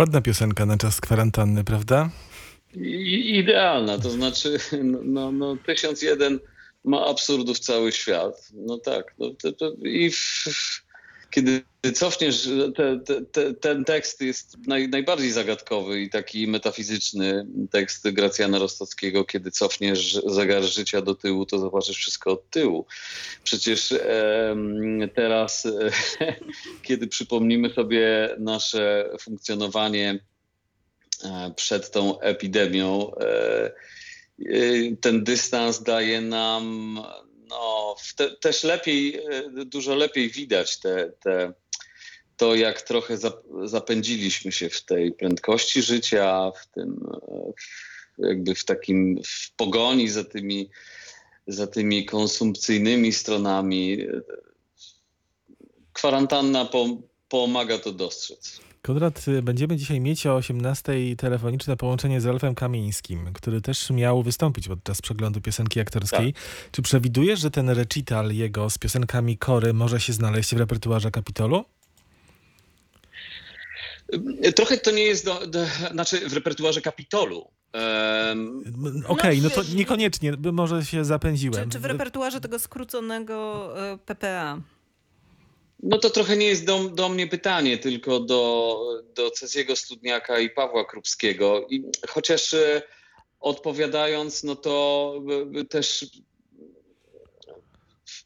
Ładna piosenka na czas kwarantanny, prawda? I, idealna, to znaczy no, no, no 1001 ma absurdów cały świat. No tak. No, to, to, I w, kiedy cofniesz, te, te, ten tekst jest naj, najbardziej zagadkowy i taki metafizyczny tekst Gracjana Rostockiego, kiedy cofniesz zegar życia do tyłu, to zobaczysz wszystko od tyłu. Przecież e, teraz, e, kiedy przypomnimy sobie nasze funkcjonowanie e, przed tą epidemią, e, e, ten dystans daje nam no, te, też lepiej, e, dużo lepiej widać te, te, to, jak trochę zapędziliśmy się w tej prędkości życia, w tym e, jakby w takim w pogoni za tymi, za tymi konsumpcyjnymi stronami. Kwarantanna pomaga to dostrzec. Konrad, y, będziemy dzisiaj mieć o 18 telefoniczne połączenie z Ralfem Kamińskim, który też miał wystąpić podczas przeglądu piosenki aktorskiej. Tak. Czy przewidujesz, że ten recital jego z piosenkami Kory może się znaleźć w repertuarze Kapitolu? Trochę to nie jest, do, do, znaczy w repertuarze Kapitolu. Um, Okej, okay, no, no, to niekoniecznie, może się zapędziłem. Czy, czy w repertuarze tego skróconego e, PPA? No to trochę nie jest do, do mnie pytanie, tylko do, do Ceziego Studniaka i Pawła Krupskiego. I chociaż e, odpowiadając, no to e, też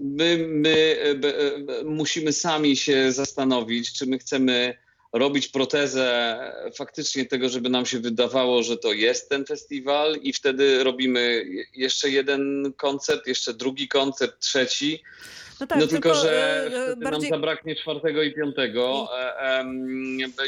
my, my e, musimy sami się zastanowić, czy my chcemy robić protezę faktycznie tego, żeby nam się wydawało, że to jest ten festiwal i wtedy robimy jeszcze jeden koncert, jeszcze drugi koncert, trzeci no, tak, no tylko, tylko, że e, bardziej... nam zabraknie czwartego i piątego. E,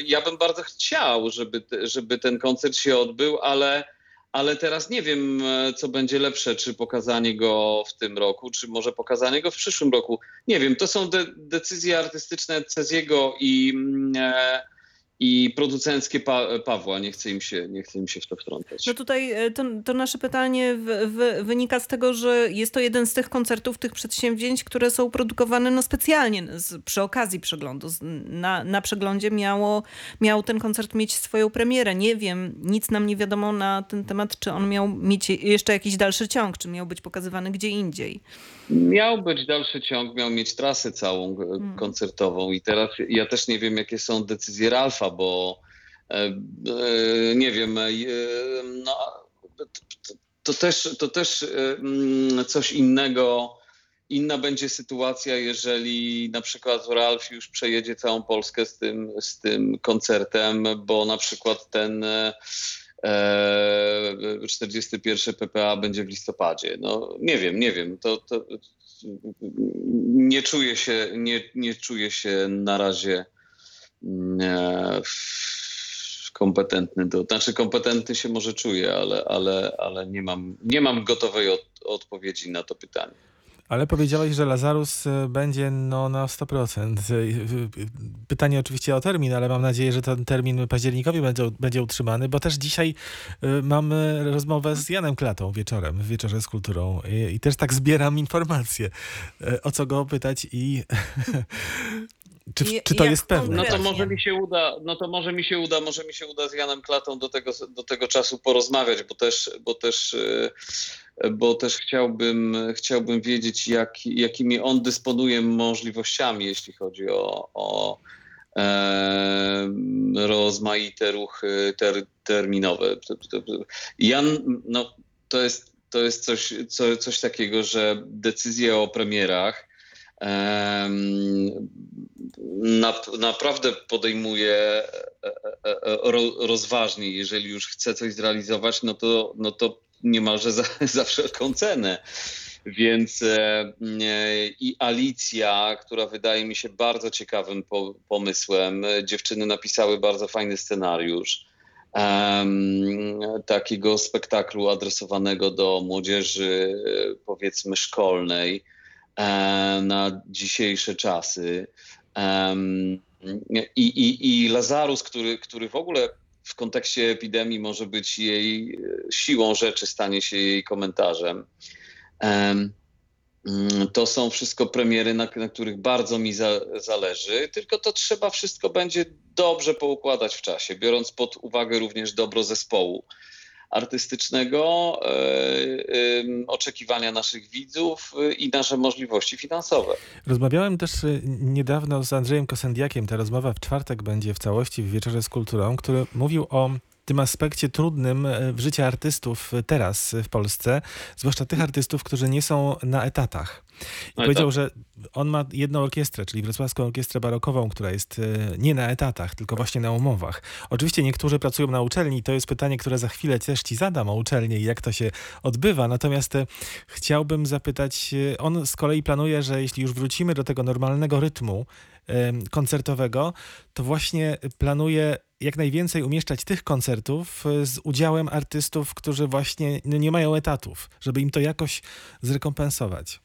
ja bym bardzo chciał, żeby, żeby ten koncert się odbył, ale, ale teraz nie wiem, e, co będzie lepsze, czy pokazanie go w tym roku, czy może pokazanie go w przyszłym roku. Nie wiem, to są de decyzje artystyczne Ceziego i. Mm, e, i producenckie pa Pawła. Nie chcę, im się, nie chcę im się w to wtrącać. No tutaj e, to, to nasze pytanie w, w, wynika z tego, że jest to jeden z tych koncertów, tych przedsięwzięć, które są produkowane no specjalnie z, przy okazji przeglądu. Na, na przeglądzie miało, miał ten koncert mieć swoją premierę. Nie wiem, nic nam nie wiadomo na ten temat, czy on miał mieć jeszcze jakiś dalszy ciąg, czy miał być pokazywany gdzie indziej. Miał być dalszy ciąg, miał mieć trasę całą hmm. koncertową i teraz ja też nie wiem, jakie są decyzje Ralfa, bo e, e, nie wiem, no, to też, to też mm, coś innego. Inna będzie sytuacja, jeżeli na przykład Ralf już przejedzie całą Polskę z tym, z tym koncertem, bo na przykład ten 41 PPA będzie w listopadzie. No nie wiem, nie wiem. To, to nie czuję się, nie, nie czuję się na razie e, kompetentny do, znaczy kompetentny się może czuję, ale, ale, ale nie, mam, nie mam gotowej od, odpowiedzi na to pytanie. Ale powiedziałeś, że Lazarus e, będzie no, na 100%. E, pytanie oczywiście o termin, ale mam nadzieję, że ten termin październikowi będzie, będzie utrzymany, bo też dzisiaj e, mamy rozmowę z Janem Klatą wieczorem, w Wieczorze z Kulturą i, i też tak zbieram informacje, o co go pytać i Czy, czy to jest pewne? No to może mi się uda, no to może mi się uda, może mi się uda z Janem Klatą do tego, do tego czasu porozmawiać, bo też, bo też, e, bo też chciałbym, chciałbym wiedzieć, jak, jakimi on dysponuje możliwościami, jeśli chodzi o, o e, rozmaite ruchy ter, terminowe. Jan, no, to jest, to jest coś, co, coś takiego, że decyzje o premierach naprawdę podejmuje e, e, e, rozważnie. Jeżeli już chce coś zrealizować, no to, no to niemalże za, za wszelką cenę. Więc e, i Alicja, która wydaje mi się bardzo ciekawym po, pomysłem, dziewczyny napisały bardzo fajny scenariusz takiego spektaklu adresowanego do młodzieży, powiedzmy, szkolnej na dzisiejsze czasy. I, i, i Lazarus, który, który w ogóle w kontekście epidemii może być jej siłą rzeczy, stanie się jej komentarzem. Mm, to są wszystko premiery, na, na których bardzo mi za, zależy, tylko to trzeba wszystko będzie dobrze poukładać w czasie, biorąc pod uwagę również dobro zespołu artystycznego, e, e, oczekiwania naszych widzów e, i nasze możliwości finansowe. Rozmawiałem też niedawno z Andrzejem Kosendiakiem. Ta rozmowa w czwartek będzie w całości w Wieczorze z Kulturą, który mówił o tym aspekcie trudnym w życiu artystów teraz w Polsce, zwłaszcza tych artystów, którzy nie są na etatach. I powiedział, że on ma jedną orkiestrę, czyli Wrocławską Orkiestrę Barokową, która jest e, nie na etatach, tylko właśnie na umowach. Oczywiście niektórzy pracują na uczelni, to jest pytanie, które za chwilę też ci zadam o uczelnię i jak to się odbywa. Natomiast e, chciałbym zapytać, e, on z kolei planuje, że jeśli już wrócimy do tego normalnego rytmu koncertowego, to właśnie planuje jak najwięcej umieszczać tych koncertów z udziałem artystów, którzy właśnie nie mają etatów, żeby im to jakoś zrekompensować.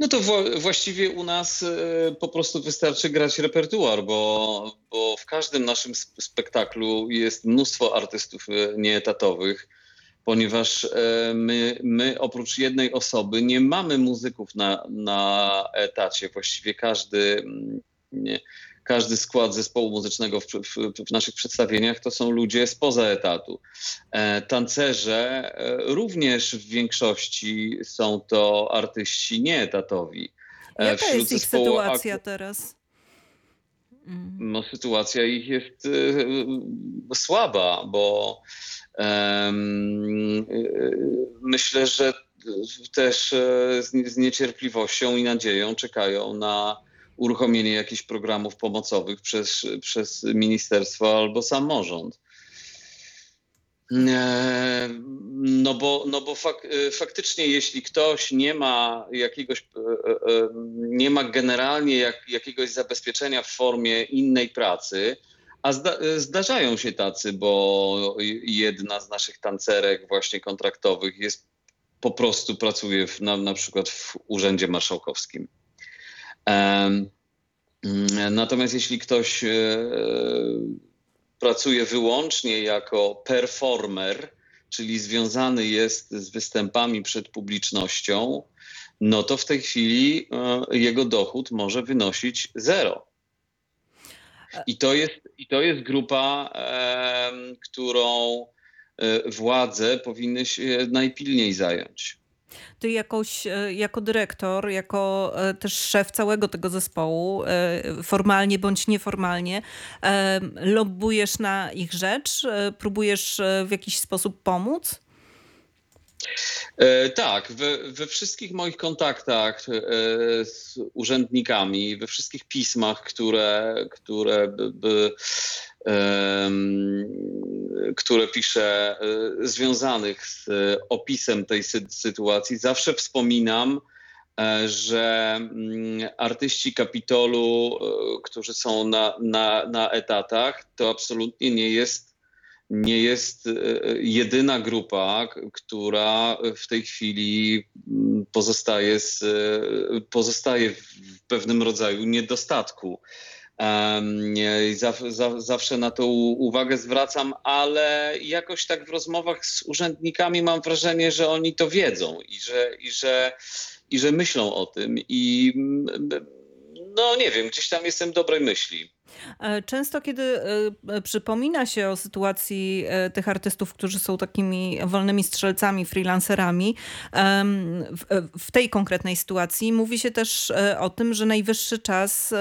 No to właściwie u nas e, po prostu wystarczy grać repertuar, bo, bo w każdym naszym spektaklu jest mnóstwo artystów e, nieetatowych, ponieważ e, my, my oprócz jednej osoby nie mamy muzyków na, na etacie. Właściwie każdy mm, nie, każdy skład zespołu muzycznego w, w, w, naszych przedstawieniach to są ludzie spoza etatu. E, tancerze e, również w większości są to artyści nieetatowi. E, Jaka jest ich sytuacja teraz? No, sytuacja ich jest e, słaba, bo e, myślę, że też e, z niecierpliwością i nadzieją czekają na uruchomienie jakichś programów pomocowych przez, przez ministerstwo albo samorząd. E, no bo, no bo fak, e, faktycznie, jeśli ktoś nie ma jakiegoś, e, nie ma generalnie jak, jakiegoś zabezpieczenia w formie innej pracy, a zda, zdarzają się tacy, bo jedna z naszych tancerek właśnie kontraktowych jest po prostu pracuje w, na, na przykład w Urzędzie Marszałkowskim. Mm, natomiast jeśli ktoś e, pracuje wyłącznie jako performer, czyli związany jest z występami przed publicznością, no to w tej chwili e, jego dochód może wynosić zero. I to jest, i to jest grupa, którą e, władze powinny się najpilniej zająć. Ty jakoś, e, jako dyrektor, jako e, też szef całego tego zespołu, e, formalnie bądź nieformalnie, lobbujesz na ich rzecz? Próbujesz w jakiś sposób pomóc? tak, we, we, wszystkich moich kontaktach z urzędnikami, we wszystkich pismach, które, które by, by które piszę, e, związanych z opisem tej sytuacji, zawsze wspominam, e, że mm, artyści Kapitolu, e, którzy są na, na, na etatach, to absolutnie nie jest, nie jest jedyna grupa, która w tej chwili mm, pozostaje, z, pozostaje w pewnym rodzaju niedostatku. Zawsze na to uwagę zwracam, ale jakoś tak w rozmowach z urzędnikami mam wrażenie, że oni to wiedzą i że, i że, i że myślą o tym. I no nie wiem, gdzieś tam jestem dobrej myśli. E, często, kiedy e, e, przypomina się o sytuacji tych artystów, którzy są takimi wolnymi strzelcami, freelancerami, w tej konkretnej sytuacji mówi się też o tym, że najwyższy czas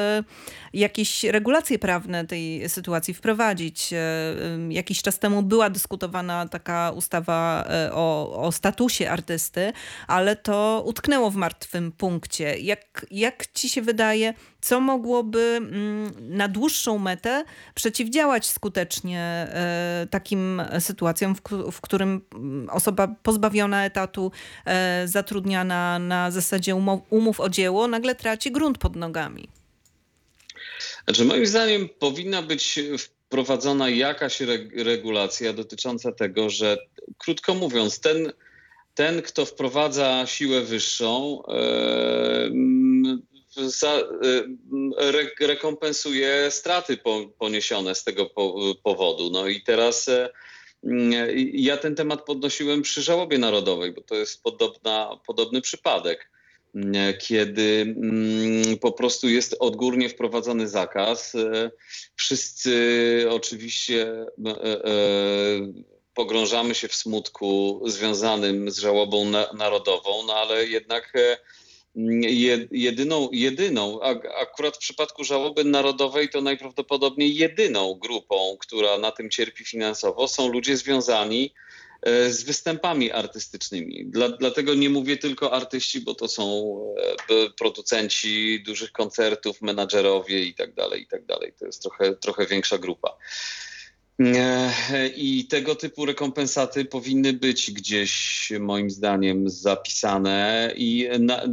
jakieś regulacje prawne tej sytuacji wprowadzić. Jakiś czas temu była dyskutowana taka ustawa o, o statusie artysty, ale to utknęło w martwym punkcie. Jak, jak ci się wydaje, co mogłoby mm, na dłuższą metę przeciwdziałać skutecznie e, takim sytuacjom, w, którym mm, osoba pozbawiona etatu, e, zatrudniana na zasadzie umów o dzieło, nagle traci grunt pod nogami? Znaczy, moim zdaniem powinna być wprowadzona jakaś regulacja dotycząca tego, że krótko mówiąc, ten, ten kto wprowadza siłę wyższą, za, y, re, rekompensuje straty po, poniesione z tego po, powodu. No i teraz e, ja ten temat podnosiłem przy żałobie narodowej, bo to jest podobna, podobny przypadek kiedy po prostu jest odgórnie wprowadzony zakaz. Wszyscy oczywiście pogrążamy się w smutku związanym z żałobą narodową, no ale jednak jedyną, jedyną, akurat w przypadku żałoby narodowej to najprawdopodobniej jedyną grupą, która na tym cierpi finansowo, są ludzie związani e, z występami artystycznymi. Dla, dlatego nie mówię tylko artyści, bo to są e, producenci dużych koncertów, menadżerowie i tak dalej, i tak dalej. To jest trochę, trochę większa grupa. I tego typu rekompensaty powinny być gdzieś, moim zdaniem, zapisane. I na, e,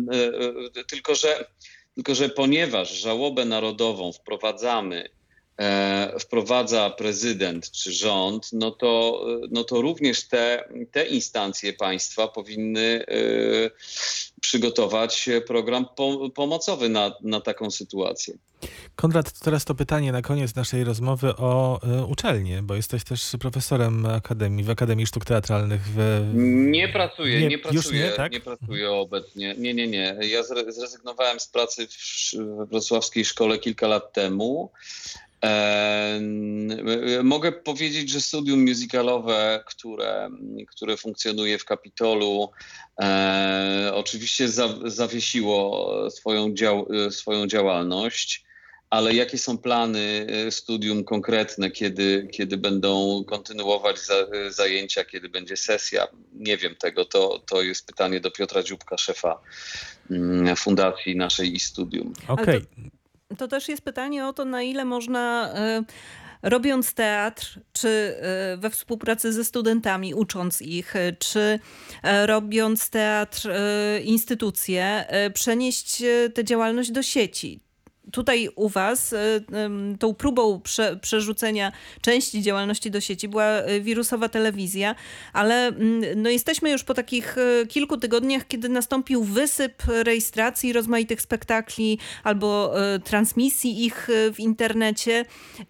tylko, że, tylko, że ponieważ żałobę narodową wprowadzamy E, wprowadza prezydent czy rząd, no to, no to również te, te instancje państwa powinny e, przygotować program pomocowy na, na taką sytuację. Konrad, teraz to pytanie na koniec naszej rozmowy o y, uczelnię, bo jesteś też profesorem akademii, w Akademii Sztuk Teatralnych. W... Nie pracuję, nie, nie pracuję, nie, tak? nie pracuję obecnie. Nie, nie, nie. Ja zrezygnowałem z pracy w, w Wrocławskiej Szkole kilka lat temu. Mogę powiedzieć, że studium musicalowe, które, które funkcjonuje w Kapitolu, e, oczywiście za, zawiesiło swoją, dział, swoją działalność, ale jakie są plany e, studium konkretne, kiedy, kiedy będą kontynuować za, zajęcia, kiedy będzie sesja? Nie wiem tego, to, to jest pytanie do Piotra Dziubka, szefa mm, fundacji naszej i studium. Okej. Okay to też jest pytanie o to, na ile można e, robiąc teatr, czy e, we współpracy ze studentami, ucząc ich, e, czy robiąc teatr instytucje, przenieść tę działalność do sieci tutaj u Was y, tą próbą prze, przerzucenia części działalności do sieci była y, wirusowa telewizja, ale mm, no jesteśmy już po takich y, kilku tygodniach, kiedy nastąpił wysyp rejestracji rozmaitych spektakli albo transmisji ich w internecie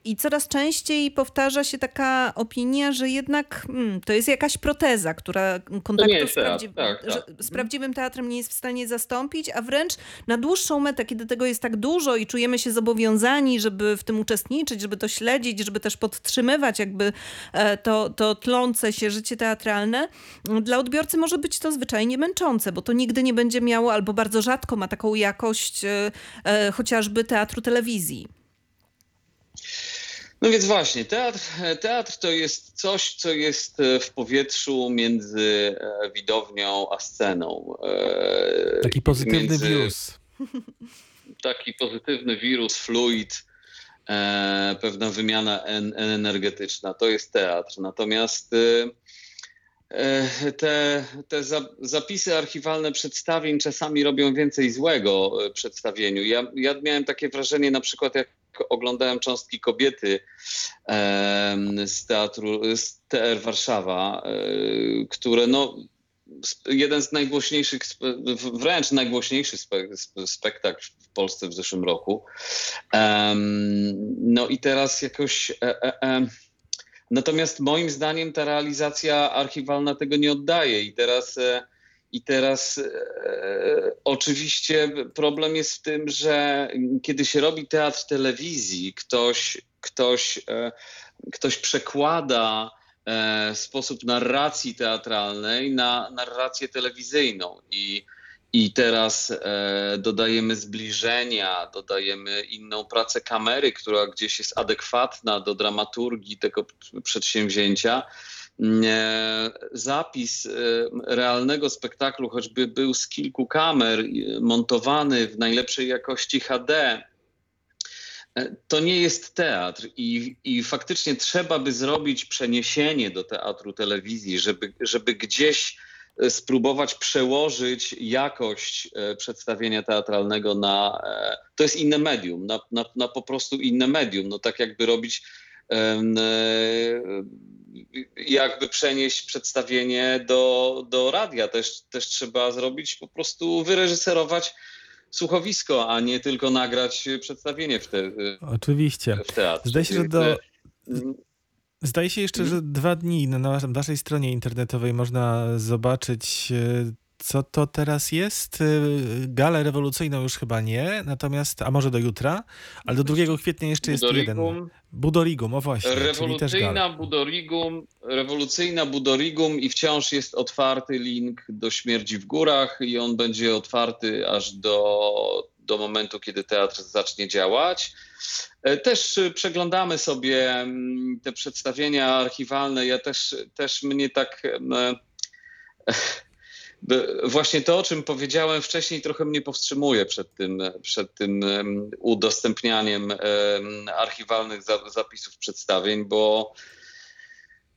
i coraz częściej powtarza się taka opinia, że jednak hmm, to jest jakaś proteza, która kontaktu z, prawdziw tak, tak. z prawdziwym teatrem nie jest w stanie zastąpić, a wręcz na dłuższą metę, kiedy tego jest tak dużo i czujemy się zobowiązani, żeby w tym uczestniczyć, żeby to śledzić, żeby też podtrzymywać jakby e, to, to tlące się życie teatralne, dla odbiorcy może być to zwyczajnie męczące, bo to nigdy nie będzie miało albo bardzo rzadko ma taką jakość e, e, chociażby teatru telewizji. No więc właśnie, teatr, teatr to jest coś, co jest w powietrzu między widownią a sceną. Taki pozytywny między... wirus. taki pozytywny wirus, fluid, e, pewna wymiana en, energetyczna. To jest teatr. Natomiast e, e te, te zapisy archiwalne przedstawień czasami robią więcej złego e, przedstawieniu. Ja, ja miałem takie wrażenie na przykład jak oglądałem cząstki kobiety e, z teatru, z TR Warszawa, e, które no jeden z najgłośniejszych, wręcz najgłośniejszy spektakl w Polsce w zeszłym roku. No i teraz jakoś. E, e, e, natomiast moim zdaniem ta realizacja archiwalna tego nie oddaje i teraz. I teraz oczywiście problem jest w tym, że kiedy się robi teatr telewizji, ktoś, ktoś, ktoś przekłada sposób narracji teatralnej na narrację telewizyjną. I, i teraz e, dodajemy zbliżenia, dodajemy inną pracę kamery, która gdzieś jest adekwatna do dramaturgii tego przedsięwzięcia. E, zapis e, realnego spektaklu, choćby był z kilku kamer, montowany w najlepszej jakości HD, E, to nie jest teatr i, i faktycznie trzeba by zrobić przeniesienie do teatru telewizji, żeby, żeby gdzieś e, spróbować przełożyć jakość e, przedstawienia teatralnego na. To jest inne medium, na, na, na po prostu inne medium. No tak jakby robić. Jakby przenieść przedstawienie do, do radia, też, też trzeba zrobić, po prostu wyreżyserować słuchowisko, a nie tylko nagrać przedstawienie w, te, Oczywiście. w teatrze. Zdaje się, że do... Zdaje się jeszcze, że dwa dni na na waszej stronie internetowej można zobaczyć, co to teraz jest. E, Galę rewolucyjną już chyba nie, natomiast, a może do jutra, ale do 2 kwietnia jeszcze jest jeden. Budorigum, Budorigum, o właśnie, rewolucyjna. Budorigum, rewolucyjna Budorigum i wciąż jest otwarty link do Śmierci w Górach i on będzie otwarty aż do, do momentu, kiedy teatr zacznie działać. E, Też y, przeglądamy sobie mm, te przedstawienia archiwalne. Ja też, też mnie tak. Właśnie to, o czym powiedziałem wcześniej, trochę mnie powstrzymuje przed tym, przed tym em, udostępnianiem em, archiwalnych za- zapisów przedstawień, bo,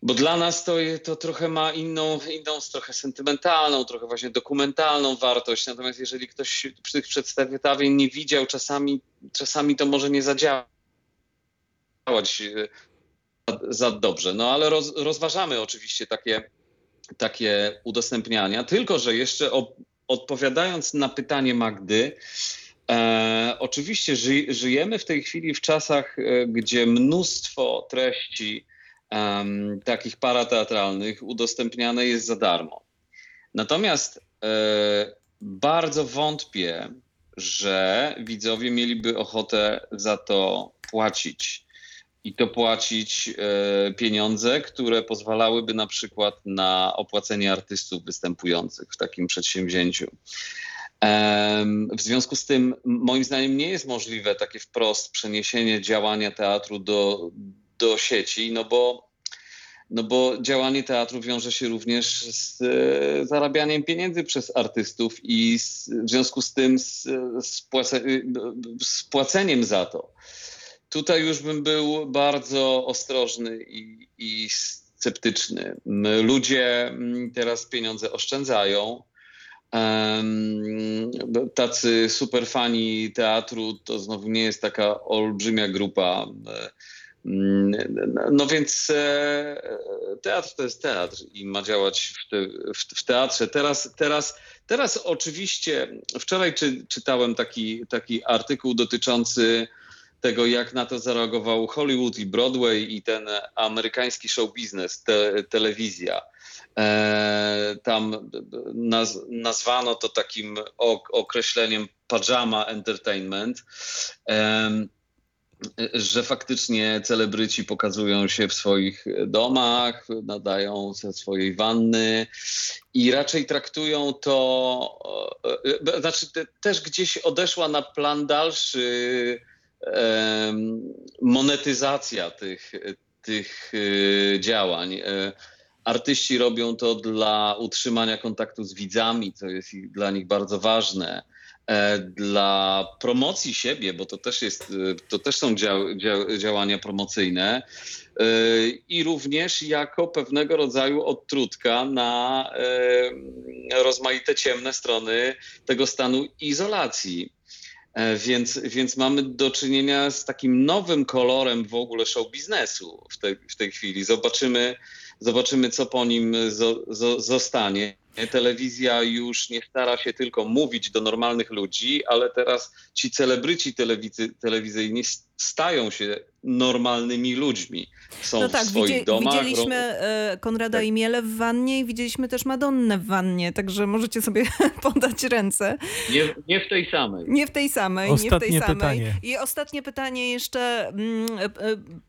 bo dla nas to, to trochę ma inną, inną, trochę sentymentalną, trochę właśnie dokumentalną wartość. Natomiast jeżeli ktoś tych przedstawień nie widział, czasami, czasami to może nie zadziałać e, za- za dobrze. No ale roz, rozważamy oczywiście takie, takie udostępniania, tylko że jeszcze o, odpowiadając na pytanie Magdy, e, oczywiście ży, żyjemy w tej chwili w czasach, e, gdzie mnóstwo treści em, takich parateatralnych udostępniane jest za darmo. Natomiast e, bardzo wątpię, że widzowie mieliby ochotę za to płacić. I to płacić e, pieniądze, które pozwalałyby na przykład na opłacenie artystów występujących w takim przedsięwzięciu. W związku z tym, moim zdaniem, nie jest możliwe takie wprost przeniesienie działania teatru do, do sieci, no bo, no bo działanie teatru wiąże się również z e, zarabianiem pieniędzy przez artystów i z, w związku z tym z, z, płace, z płaceniem za to. Tutaj już bym był bardzo ostrożny i, i sceptyczny. Ludzie teraz pieniądze oszczędzają. Tacy superfani teatru to znowu nie jest taka olbrzymia grupa. No więc e, teatr to jest teatr i ma działać w teatrze. Teraz, teraz, teraz oczywiście, wczoraj czy, czytałem taki, taki artykuł dotyczący tego, jak na to zareagował Hollywood i Broadway i ten amerykański show business, te, telewizja. E, tam naz, nazwano to takim ok, określeniem pajama entertainment. Em, że faktycznie celebryci pokazują się w swoich domach, nadają ze swojej wanny i raczej traktują to, e, e, znaczy te, też gdzieś odeszła na plan dalszy monetyzacja tych, tych e, działań. E, Artyści robią to dla utrzymania kontaktu z widzami, co jest dla nich bardzo ważne. E, Dla promocji siebie, bo to też jest, e, to też są dział, dział, działania promocyjne e, i również jako pewnego rodzaju odtrutka na rozmaite ciemne strony tego stanu izolacji. E, Więc, więc mamy do czynienia z takim nowym kolorem w ogóle show biznesu w tej, w tej chwili. Zobaczymy, zobaczymy, co po nim zo, zo, zostanie. Telewizja już nie stara się tylko mówić do normalnych ludzi, ale teraz ci celebryci telewizy, telewizyjni stają się normalnymi ludźmi. Są No tak, w swoich widzi, domach. widzieliśmy e, Konrada Tak. i Miele w wannie i widzieliśmy też Madonnę w wannie, także możecie sobie podać ręce. Nie, nie w tej samej. Nie w tej samej, nie w tej Ostatnie samej. pytanie. I ostatnie pytanie jeszcze. mm, e, e,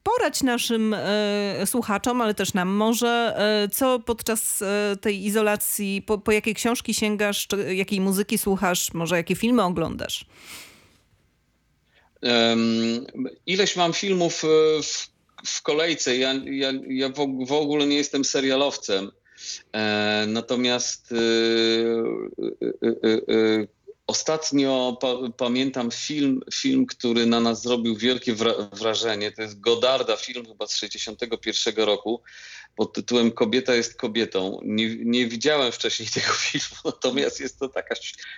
Poradź naszym e, słuchaczom, ale też nam może, e, co podczas tej izolacji, po, po jakie książki sięgasz, czy jakiej muzyki słuchasz, może jakie filmy oglądasz? Ileś mam filmów e, w, w kolejce. Ja, ja, ja w, og- w ogóle nie jestem serialowcem. E, natomiast e, ostatnio pa, pamiętam film, film, który na nas zrobił wielkie wra- wrażenie. To jest Godarda, film chyba z 61 roku pod tytułem Kobieta jest kobietą. Nie, nie widziałem wcześniej tego filmu, natomiast jest to taka,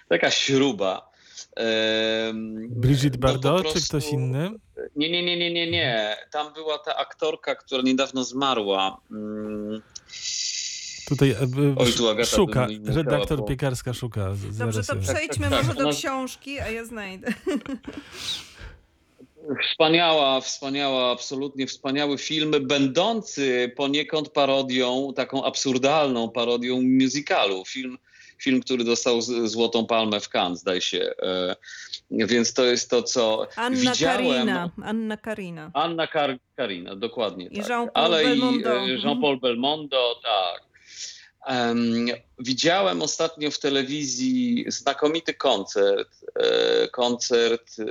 taka śruba. Brigitte no Bardot czy ktoś inny? Nie, nie, nie, nie, nie, nie. Tam była ta aktorka, która niedawno zmarła. Mm, Tutaj e, Oj, tu Agata szuka, redaktor po- Piekarska szuka. z- Dobrze, to przejdźmy tak, może do ona- książki, a ja znajdę. Wspaniała, wspaniała, absolutnie wspaniały film, będący poniekąd parodią, taką absurdalną parodią musicalu. Film, film który dostał Złotą Palmę w Cannes, zdaje się. E, Więc to jest to, co Anna widziałem. Karina. Anna Karina. Anna Kar Karina, dokładnie I tak. Jean-Paul Ale Belmondo. i e, Jean-Paul Belmondo, tak. Em, widziałem ostatnio w telewizji znakomity koncert, e, koncert, e,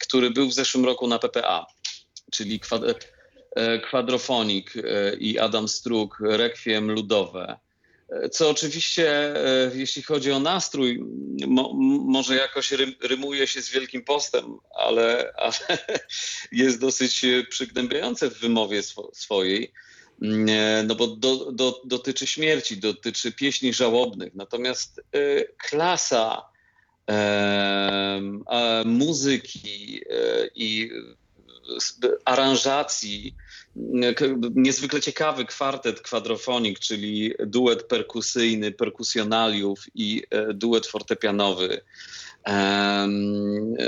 który był w zeszłym roku na PPA, czyli kwad, e, kwadrofonik e, i Adam Struk, Rekwiem Ludowe. Co oczywiście, e, jeśli chodzi o nastrój, mo, może jakoś rym, rymuje się z Wielkim Postem, ale, ale jest dosyć e, przygnębiające w wymowie swo, swojej, Mm, e, no bo do, do, dotyczy śmierci, dotyczy pieśni żałobnych. Natomiast e, klasa e, muzyki i aranżacji, niezwykle ciekawy kwartet kwadrofonik, czyli duet perkusyjny, perkusjonaliów i e, duet fortepianowy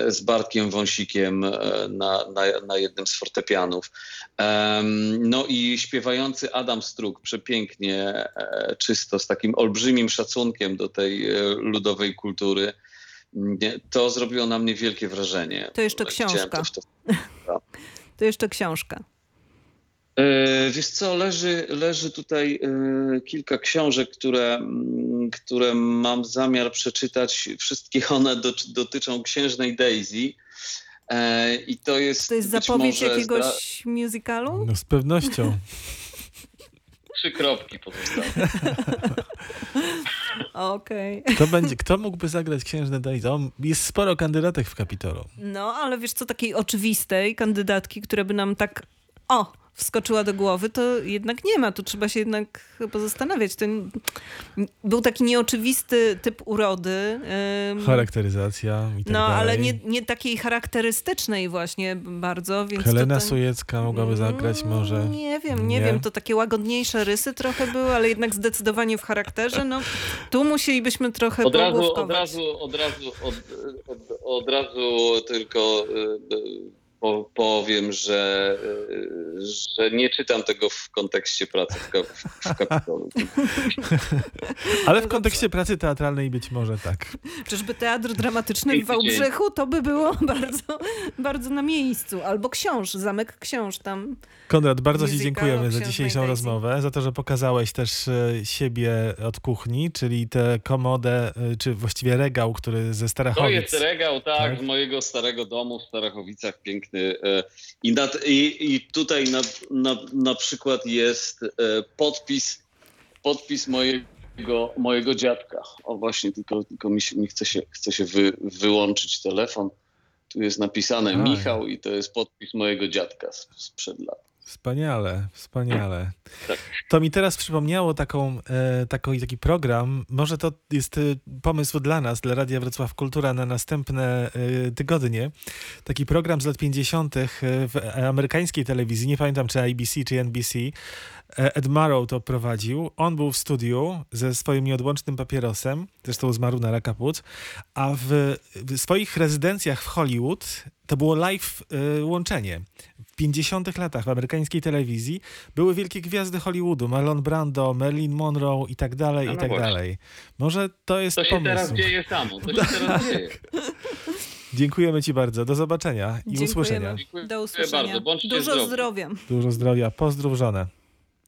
z Bartkiem Wąsikiem e, na, na, na jednym z fortepianów. No i śpiewający Adam Struk, przepięknie, e, czysto, z takim olbrzymim szacunkiem do tej ludowej kultury. To zrobiło na mnie wielkie wrażenie. To jeszcze książka. to to- To jeszcze książka. E, Wiesz co, leży, leży tutaj e, kilka książek, które, mm, które mam zamiar przeczytać. Wszystkie one do, dotyczą księżnej Daisy. E, I to jest. To jest zapowiedź może jakiegoś zdra- musicalu? No z pewnością. Trzy kropki pozostały. Okej. Kto, będzie, kto mógłby zagrać księżnę Daisy? O, Jest sporo kandydatek w Kapitolu. No, ale wiesz co, takiej oczywistej kandydatki, która by nam tak o, wskoczyła do głowy, to jednak nie ma. Tu trzeba się jednak chyba zastanawiać. Ten był taki nieoczywisty typ urody. ym, Charakteryzacja i tak no, dalej. ale nie, nie takiej charakterystycznej właśnie bardzo, więc Helena to ten- Sujecka mogłaby zagrać Mm, może. Nie wiem, nie, Nie? wiem. To takie łagodniejsze rysy trochę były, ale jednak zdecydowanie w charakterze. No, tu musielibyśmy trochę Od razu, od razu, od razu, od, od, od razu tylko y, y, po, powiem, że, y, że nie czytam tego w kontekście pracy w, ka, w Kapitolu. Ale w kontekście pracy teatralnej być może tak. Czyżby teatr dramatyczny w Wałbrzychu to by było bardzo, bardzo na miejscu. Albo książ, zamek książ tam. Konrad, bardzo Ci dziękujemy za dzisiejszą rozmowę, za to, że pokazałeś też e, siebie od kuchni, czyli tę komodę, e, czy właściwie regał, który ze To Starachowic. jest regał, tak, Tak. z mojego starego domu w Starachowicach, piękny. E, I, nad, i, i tutaj na, na, na przykład jest e, podpis, podpis mojego, mojego dziadka. O właśnie, tylko, tylko mi, się, mi chce się, chce się wy, wyłączyć telefon. Tu jest napisane. Michał i to jest podpis mojego dziadka sprzed lat. Wspaniale, wspaniale. Tak. To mi teraz przypomniało taką, e, taką, taki program, może to jest e, pomysł dla nas, dla Radia Wrocław Kultura na następne e, tygodnie. Taki program z lat 50. w amerykańskiej telewizji, nie pamiętam czy ABC czy NBC. Ed Murrow to prowadził. On był w studiu ze swoim nieodłącznym papierosem, zresztą zmarł na raka płuc, a w, w swoich rezydencjach w Hollywood to było live łączenie. W 50 latach w amerykańskiej telewizji były wielkie gwiazdy Hollywoodu, Marlon Brando, Marilyn Monroe i tak dalej, No i no tak właśnie. dalej. Może to jest To się pomysł. teraz dzieje samo, to się teraz dzieje. Dziękujemy Ci bardzo. Do zobaczenia i Dziękujemy. usłyszenia. Dziękuję Do usłyszenia. bardzo. Bądźcie Dużo zdrowi. zdrowia. Dużo zdrowia. Pozdrów żonę.